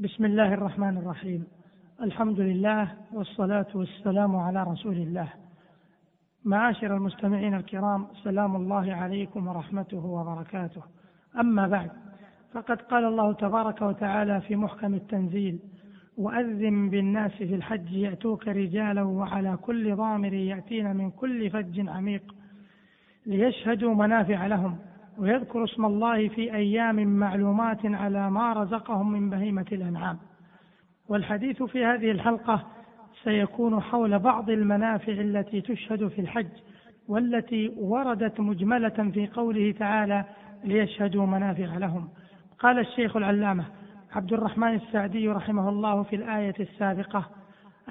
بسم الله الرحمن الرحيم الحمد لله والصلاة والسلام على رسول الله معاشر المستمعين الكرام سلام الله عليكم ورحمته وبركاته أما بعد فقد قال الله تبارك وتعالى في محكم التنزيل وأذن بالناس في الحج يأتوك رجالا وعلى كل ضامر يأتين من كل فج عميق ليشهدوا منافع لهم ويذكر اسم الله في أيام معلومات على ما رزقهم من بهيمة الأنعام. والحديث في هذه الحلقة سيكون حول بعض المنافع التي تشهد في الحج والتي وردت مجملة في قوله تعالى ليشهدوا منافع لهم. قال الشيخ العلامة عبد الرحمن السعدي رحمه الله في الآية السابقة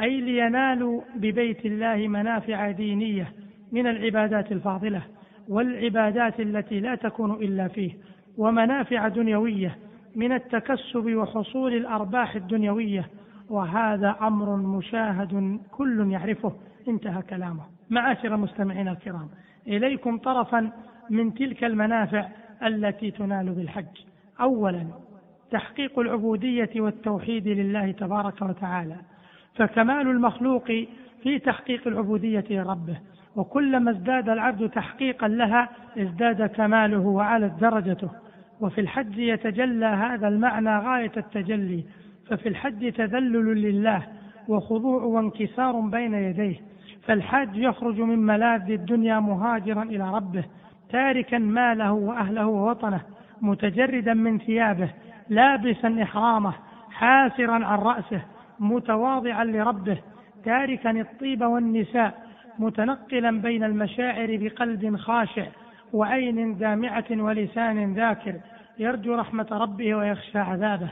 أي لينالوا ببيت الله منافع دينية من العبادات الفاضلة. والعبادات التي لا تكون إلا فيه ومنافع دنيوية من التكسب وحصول الأرباح الدنيوية وهذا أمر مشاهد كل يعرفه. انتهى كلامه. معاشر المستمعين الكرام إليكم طرفا من تلك المنافع التي تنال بالحج. أولا تحقيق العبودية والتوحيد لله تبارك وتعالى. فكمال المخلوق في تحقيق العبودية لربه. وكلما ازداد العبد تحقيقا لها ازداد كماله وعلت درجته. وفي الحج يتجلى هذا المعنى غاية التجلي. ففي الحج تذلل لله وخضوع وانكسار بين يديه. فالحاج يخرج من ملاذ الدنيا مهاجرا إلى ربه تاركا ماله وأهله ووطنه متجردا من ثيابه لابسا إحرامه حاسرا عن رأسه متواضعا لربه تاركا الطيب والنساء متنقلا بين المشاعر بقلب خاشع وعين دامعة ولسان ذاكر يرجو رحمة ربه ويخشى عذابه.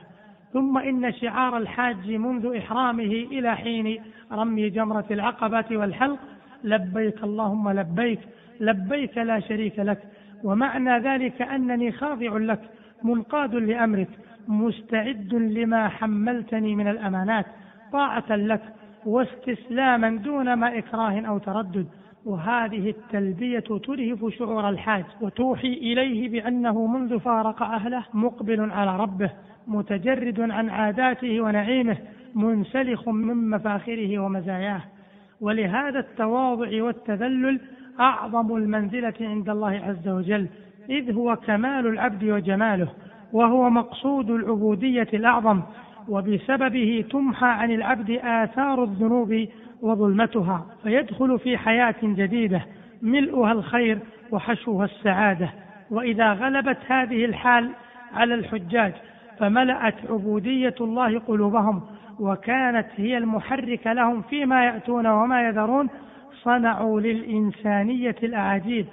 ثم إن شعار الحاج منذ إحرامه إلى حين رمي جمرة العقبة والحلق لبيك اللهم لبيك لبيك لا شريك لك. ومعنى ذلك أنني خاضع لك منقاد لأمرك مستعد لما حملتني من الأمانات طاعة لك واستسلاما دون ما إكراه أو تردد. وهذه التلبية تلهف شعور الحاج وتوحي إليه بأنه منذ فارق أهله مقبل على ربه متجرد عن عاداته ونعيمه منسلخ من مفاخره ومزاياه. ولهذا التواضع والتذلل أعظم المنزلة عند الله عز وجل إذ هو كمال العبد وجماله وهو مقصود العبودية الأعظم. وبسببه تمحى عن العبد آثار الذنوب وظلمتها فيدخل في حياة جديدة ملؤها الخير وحشوها السعادة. وإذا غلبت هذه الحال على الحجاج فملأت عبودية الله قلوبهم وكانت هي المحرك لهم فيما يأتون وما يذرون. صنعوا للإنسانية الأعاجيب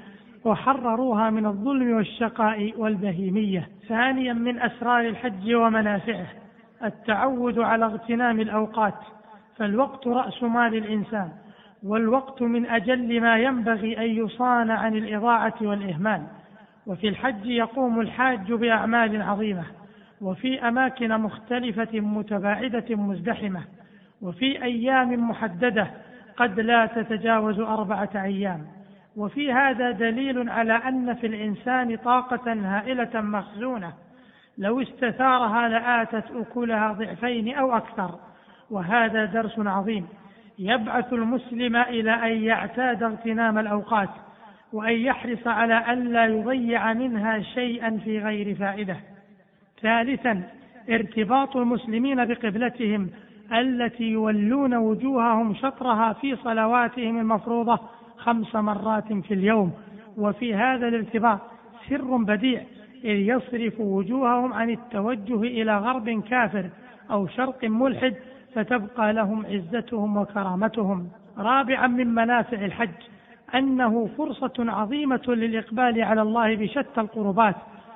وحرروها من الظلم والشقاء والبهيمية. ثانيا من أسرار الحج ومنافعه. التعود على اغتنام الأوقات فالوقت رأس مال الإنسان والوقت من أجل ما ينبغي أن يصان عن الإضاعة والإهمال. وفي الحج يقوم الحاج بأعمال عظيمة وفي أماكن مختلفة متباعدة مزدحمة وفي أيام محددة قد لا تتجاوز أربعة أيام. وفي هذا دليل على أن في الإنسان طاقة هائلة مخزونة لو استثارها لآتت أكلها ضعفين أو أكثر وهذا درس عظيم. يبعث المسلم إلى أن يعتاد اغتنام الأوقات وأن يحرص على أن لا يضيع منها شيئا في غير فائدة. ثالثا ارتباط المسلمين بقبلتهم التي يولون وجوههم شطرها في صلواتهم المفروضة خمس مرات في اليوم. وفي هذا الارتباط سر بديع إذ يصرف وجوههم عن التوجه إلى غرب كافر أو شرق ملحد فتبقى لهم عزتهم وكرامتهم. رابعا من منافع الحج أنه فرصة عظيمة للإقبال على الله بشتى القربات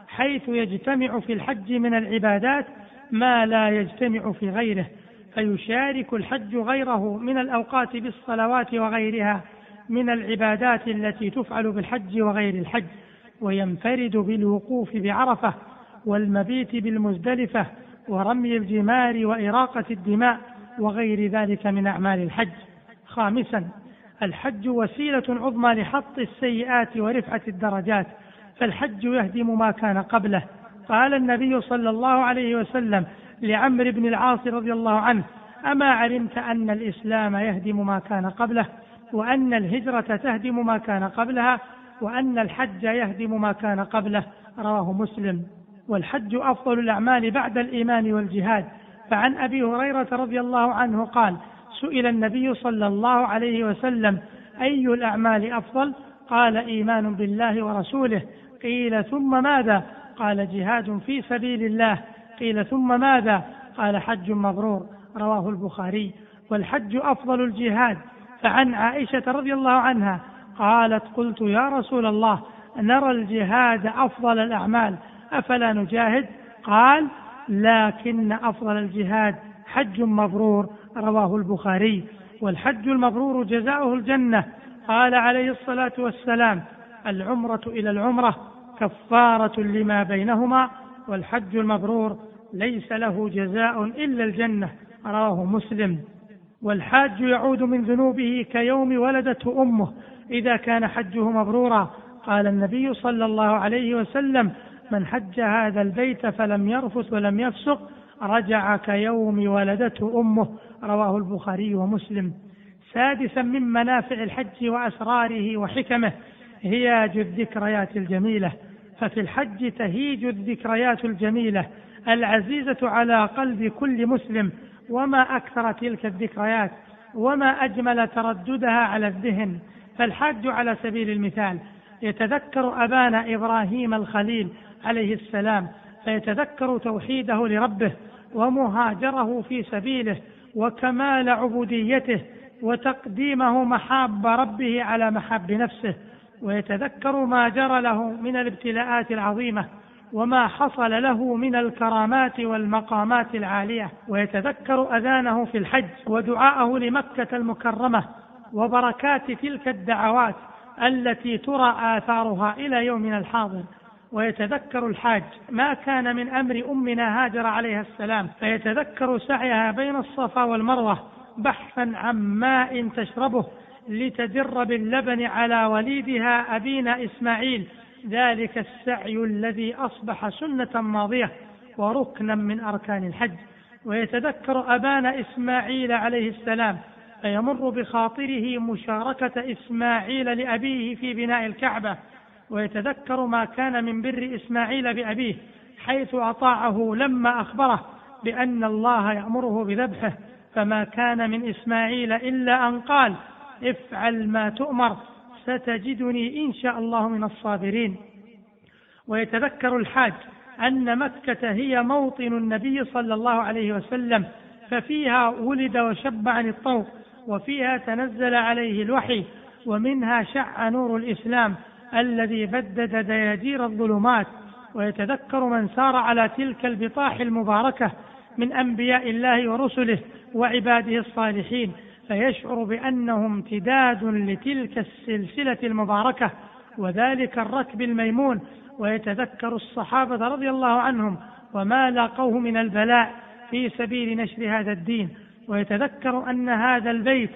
حيث يجتمع في الحج من العبادات ما لا يجتمع في غيره فيشارك الحج غيره من الأوقات بالصلوات وغيرها من العبادات التي تفعل بالحج وغير الحج. وينفرد بالوقوف بعرفة والمبيت بالمزدلفة ورمي الجمار وإراقة الدماء وغير ذلك من أعمال الحج. خامسا الحج وسيلة عظمى لحط السيئات ورفعة الدرجات فالحج يهدم ما كان قبله. قال النبي صلى الله عليه وسلم لعمرو بن العاص رضي الله عنه أما علمت أن الإسلام يهدم ما كان قبله وأن الهجرة تهدم ما كان قبلها وأن الحج يهدم ما كان قبله رواه مسلم. والحج أفضل الأعمال بعد الإيمان والجهاد. فعن أبي هريرة رضي الله عنه قال سئل النبي صلى الله عليه وسلم أي الأعمال أفضل؟ قال إيمان بالله ورسوله. قيل ثم ماذا؟ قال جهاد في سبيل الله. قيل ثم ماذا؟ قال حج مبرور. رواه البخاري. والحج أفضل الجهاد. فعن عائشة رضي الله عنها قالت قلت يا رسول الله نرى الجهاد أفضل الأعمال أفلا نجاهد؟ قال لكن أفضل الجهاد حج مبرور رواه البخاري والحج المبرور جزاؤه الجنة. قال عليه الصلاة والسلام العمرة إلى العمرة كفارة لما بينهما والحج المبرور ليس له جزاء إلا الجنة رواه مسلم. والحاج يعود من ذنوبه كيوم ولدته أمه إذا كان حجه مبرورا. قال النبي صلى الله عليه وسلم من حج هذا البيت فلم يرفث ولم يفسق رجع كيوم ولدته أمه. رواه البخاري ومسلم. سادسا من منافع الحج وأسراره وحكمه هياج الذكريات الجميلة. ففي الحج تهيج الذكريات الجميلة العزيزة على قلب كل مسلم وما أكثر تلك الذكريات وما أجمل ترددها على الذهن. فالحاج على سبيل المثال يتذكر أبانا إبراهيم الخليل عليه السلام فيتذكر توحيده لربه ومهاجره في سبيله وكمال عبوديته وتقديمه محاب ربه على محاب نفسه ويتذكر ما جرى له من الابتلاءات العظيمة وما حصل له من الكرامات والمقامات العالية ويتذكر أذانه في الحج ودعاءه لمكة المكرمة وبركات تلك الدعوات التي ترى آثارها إلى يومنا الحاضر ويتذكر الحاج ما كان من أمر أمنا هاجر عليها السلام فيتذكر سعيها بين الصفا والمروة بحثا عن ماء تشربه لتدر باللبن على وليدها أبينا إسماعيل. ذلك السعي الذي أصبح سنة ماضية وركنا من أركان الحج. ويتذكر أبانا إسماعيل عليه السلام فيمر بخاطره مشاركة إسماعيل لأبيه في بناء الكعبة ويتذكر ما كان من بر إسماعيل بأبيه حيث أطاعه لما أخبره بأن الله يأمره بذبحه فما كان من إسماعيل إلا أن قال افعل ما تؤمر ستجدني إن شاء الله من الصابرين ويتذكر الحاج أن مكة هي موطن النبي صلى الله عليه وسلم ففيها ولد وشب عن الطوق وفيها تنزل عليه الوحي ومنها شع نور الإسلام الذي بدد دياجير الظلمات. ويتذكر من سار على تلك البطاح المباركة من أنبياء الله ورسله وعباده الصالحين. فيشعر بانه امتداد لتلك السلسلة المباركة وذلك الركب الميمون. ويتذكر الصحابة رضي الله عنهم وما لاقوه من البلاء في سبيل نشر هذا الدين. ويتذكر أن هذا البيت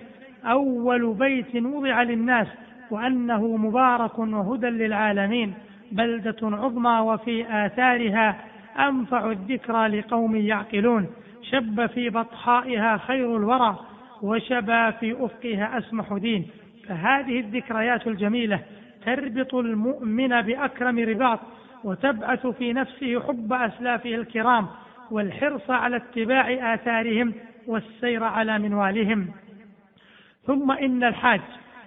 أول بيت وضع للناس وأنه مبارك وهدى للعالمين بلدة عظمى وفي آثارها أنفع الذكرى لقوم يعقلون. شب في بطحائها خير الورى وشبا في أفقها أسمح دين. فهذه الذكريات الجميلة تربط المؤمن بأكرم رباط وتبعث في نفسه حب أسلافه الكرام والحرص على اتباع آثارهم والسير على منوالهم. ثم إن الحاج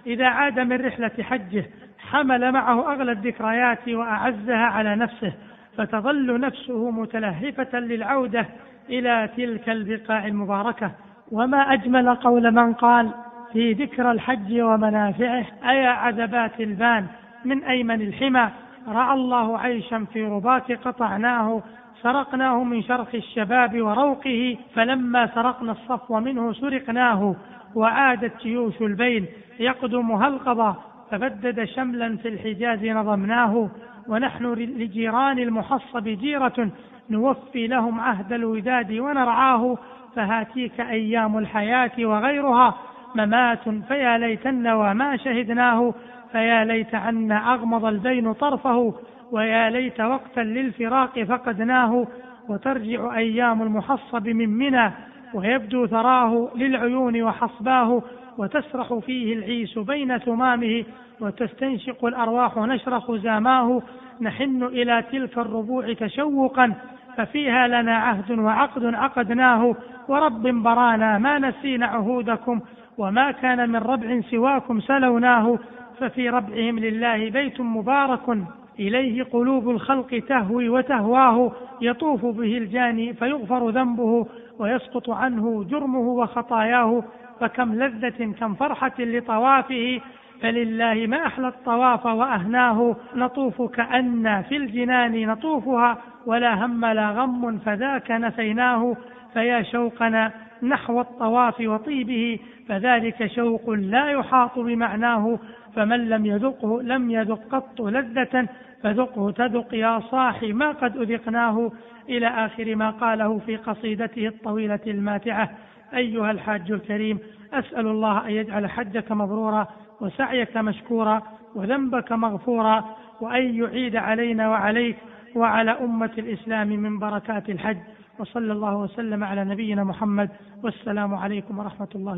إذا عاد من رحلة حجه حمل معه أغلى الذكريات وأعزها على نفسه فتظل نفسه متلهفة للعودة إلى تلك البقاع المباركة. وما أجمل قول من قال في ذكر الحج ومنافعه أيا عذبات البان من أيمن الحمى رأى الله عيشا في رباط قطعناه سرقناه من شرخ الشباب وروقه فلما سرقنا الصفو منه سرقناه وعادت جيوش البين يقدمها القضى فبدد شملا في الحجاز نظمناه ونحن لجيران المحصب جيرة نوفي لهم عهد الوداد ونرعاه فهاتيك أيام الحياة وغيرها ممات فيا ليتن وما شهدناه فيا ليت عنا أغمض البين طرفه ويا ليت وقتا للفراق فقدناه وترجع أيام المحصب من منى ويبدو ثراه للعيون وحصباه وتسرح فيه العيس بين ثمامه وتستنشق الأرواح نشر خزاماه. نحن إلى تلك الربوع تشوقا ففيها لنا عهد وعقد عقدناه ورب برانا ما نسينا عهودكم وما كان من ربع سواكم سلوناه. ففي ربعهم لله بيت مبارك إليه قلوب الخلق تهوي وتهواه يطوف به الجاني فيغفر ذنبه ويسقط عنه جرمه وخطاياه فكم لذة كم فرحة لطوافه فلله ما أحلى الطواف وأهناه نطوف كأن في الجنان نطوفها ولا هم لا غم فذاك نسيناه فيا شوقنا نحو الطواف وطيبه فذلك شوق لا يحاط بمعناه فمن لم يذقه لم يذق قط لذة فذقه تذق يا صاحي ما قد أذقناه. إلى آخر ما قاله في قصيدته الطويلة الماتعة أيها الحاج الكريم أسأل الله أن يجعل حجك مبرورا وسعيك مشكورا وذنبك مغفورا وأن يعيد علينا وعليك وعلى أمة الإسلام من بركات الحج. وصلى الله وسلم على نبينا محمد والسلام عليكم ورحمة الله